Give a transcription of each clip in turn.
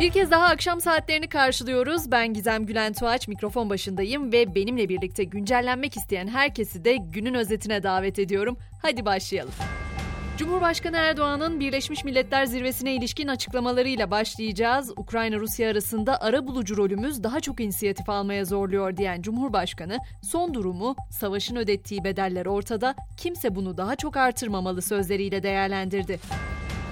Bir kez daha akşam saatlerini karşılıyoruz. Ben Gizem Gülen Tuğaç mikrofon başındayım ve benimle birlikte güncellenmek isteyen herkesi de günün özetine davet ediyorum. Hadi başlayalım. Cumhurbaşkanı Erdoğan'ın Birleşmiş Milletler Zirvesi'ne ilişkin açıklamalarıyla başlayacağız. Ukrayna-Rusya arasında ara bulucu rolümüz daha çok inisiyatif almaya zorluyor diyen Cumhurbaşkanı, son durumu, savaşın ödettiği bedeller ortada, kimse bunu daha çok artırmamalı sözleriyle değerlendirdi.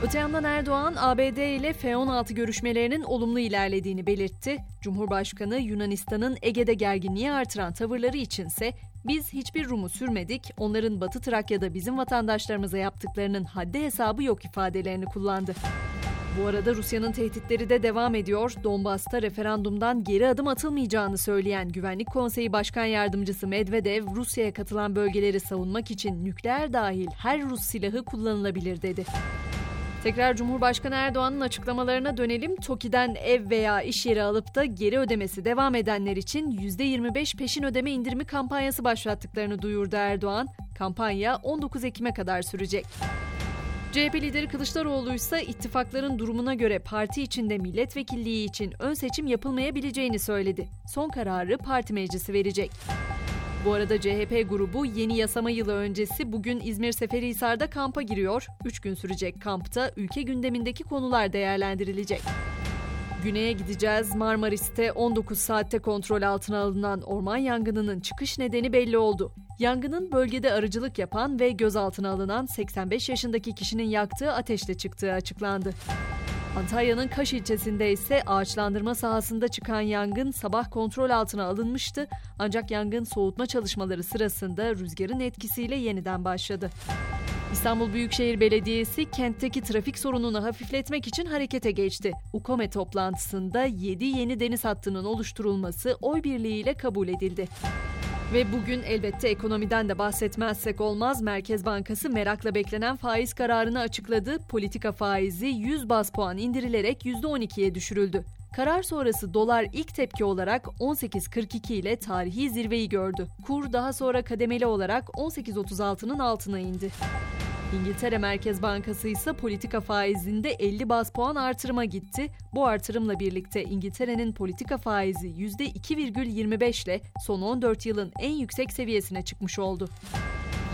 Öte yandan Erdoğan, ABD ile F-16 görüşmelerinin olumlu ilerlediğini belirtti. Cumhurbaşkanı Yunanistan'ın Ege'de gerginliği artıran tavırları içinse biz hiçbir Rum'u sürmedik, onların Batı Trakya'da bizim vatandaşlarımıza yaptıklarının haddi hesabı yok ifadelerini kullandı. Bu arada Rusya'nın tehditleri de devam ediyor. Donbas'ta referandumdan geri adım atılmayacağını söyleyen Güvenlik Konseyi Başkan Yardımcısı Medvedev, Rusya'ya katılan bölgeleri savunmak için nükleer dahil her Rus silahı kullanılabilir dedi. Tekrar Cumhurbaşkanı Erdoğan'ın açıklamalarına dönelim. TOKİ'den ev veya iş yeri alıp da geri ödemesi devam edenler için %25 peşin ödeme indirimi kampanyası başlattıklarını duyurdu Erdoğan. Kampanya 19 Ekim'e kadar sürecek. CHP lideri Kılıçdaroğlu ise ittifakların durumuna göre parti içinde milletvekilliği için ön seçim yapılmayabileceğini söyledi. Son kararı parti meclisi verecek. Bu arada CHP grubu yeni yasama yılı öncesi bugün İzmir Seferihisar'da kampa giriyor. Üç gün sürecek kampta ülke gündemindeki konular değerlendirilecek. Güney'e gideceğiz. Marmaris'te 19 saatte kontrol altına alınan orman yangınının çıkış nedeni belli oldu. Yangının bölgede arıcılık yapan ve gözaltına alınan 85 yaşındaki kişinin yaktığı ateşle çıktığı açıklandı. Antalya'nın Kaş ilçesinde ise ağaçlandırma sahasında çıkan yangın sabah kontrol altına alınmıştı ancak yangın soğutma çalışmaları sırasında rüzgarın etkisiyle yeniden başladı. İstanbul Büyükşehir Belediyesi kentteki trafik sorununu hafifletmek için harekete geçti. UKOME toplantısında 7 yeni deniz hattının oluşturulması oy birliğiyle kabul edildi. Ve bugün elbette ekonomiden de bahsetmezsek olmaz. Merkez Bankası merakla beklenen faiz kararını açıkladı. Politika faizi 100 bas puan indirilerek %12'ye düşürüldü. Karar sonrası dolar ilk tepki olarak 18.42 ile tarihi zirveyi gördü. Kur daha sonra kademeli olarak 18.36'nın altına indi. İngiltere Merkez Bankası ise politika faizinde 50 bas puan artırıma gitti. Bu artırımla birlikte İngiltere'nin politika faizi %2,25 ile son 14 yılın en yüksek seviyesine çıkmış oldu.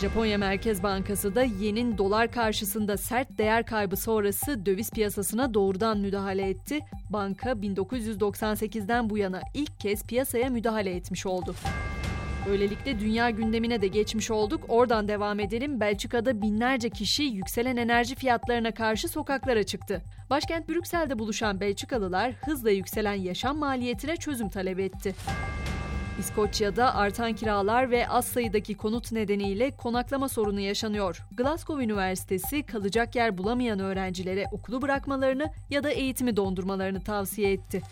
Japonya Merkez Bankası da yenin dolar karşısında sert değer kaybı sonrası döviz piyasasına doğrudan müdahale etti. Banka 1998'den bu yana ilk kez piyasaya müdahale etmiş oldu. Böylelikle dünya gündemine de geçmiş olduk. Oradan devam edelim. Belçika'da binlerce kişi yükselen enerji fiyatlarına karşı sokaklara çıktı. Başkent Brüksel'de buluşan Belçikalılar hızla yükselen yaşam maliyetine çözüm talep etti. İskoçya'da artan kiralar ve az sayıdaki konut nedeniyle konaklama sorunu yaşanıyor. Glasgow Üniversitesi kalacak yer bulamayan öğrencilere okulu bırakmalarını ya da eğitimi dondurmalarını tavsiye etti.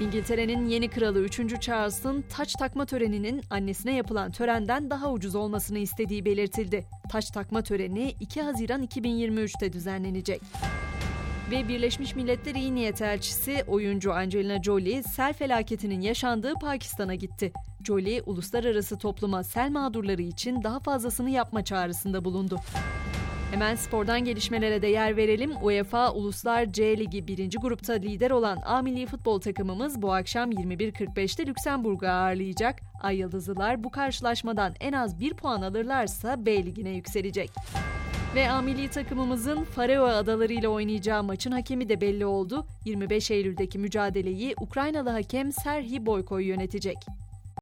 İngiltere'nin yeni kralı 3. Charles'ın taç takma töreninin annesine yapılan törenden daha ucuz olmasını istediği belirtildi. Taç takma töreni 2 Haziran 2023'te düzenlenecek. Ve Birleşmiş Milletler İyi Niyet Elçisi oyuncu Angelina Jolie sel felaketinin yaşandığı Pakistan'a gitti. Jolie uluslararası topluma sel mağdurları için daha fazlasını yapma çağrısında bulundu. Hemen spordan gelişmelere de yer verelim. UEFA Uluslar C Ligi 1. grupta lider olan A Milli Futbol takımımız bu akşam 21.45'te Lüksemburg'u ağırlayacak. Ay Yıldızlılar bu karşılaşmadan en az 1 puan alırlarsa B Ligi'ne yükselecek. Ve A milli takımımızın Faroe Adaları ile oynayacağı maçın hakemi de belli oldu. 25 Eylül'deki mücadeleyi Ukraynalı hakem Serhi Boykoy yönetecek.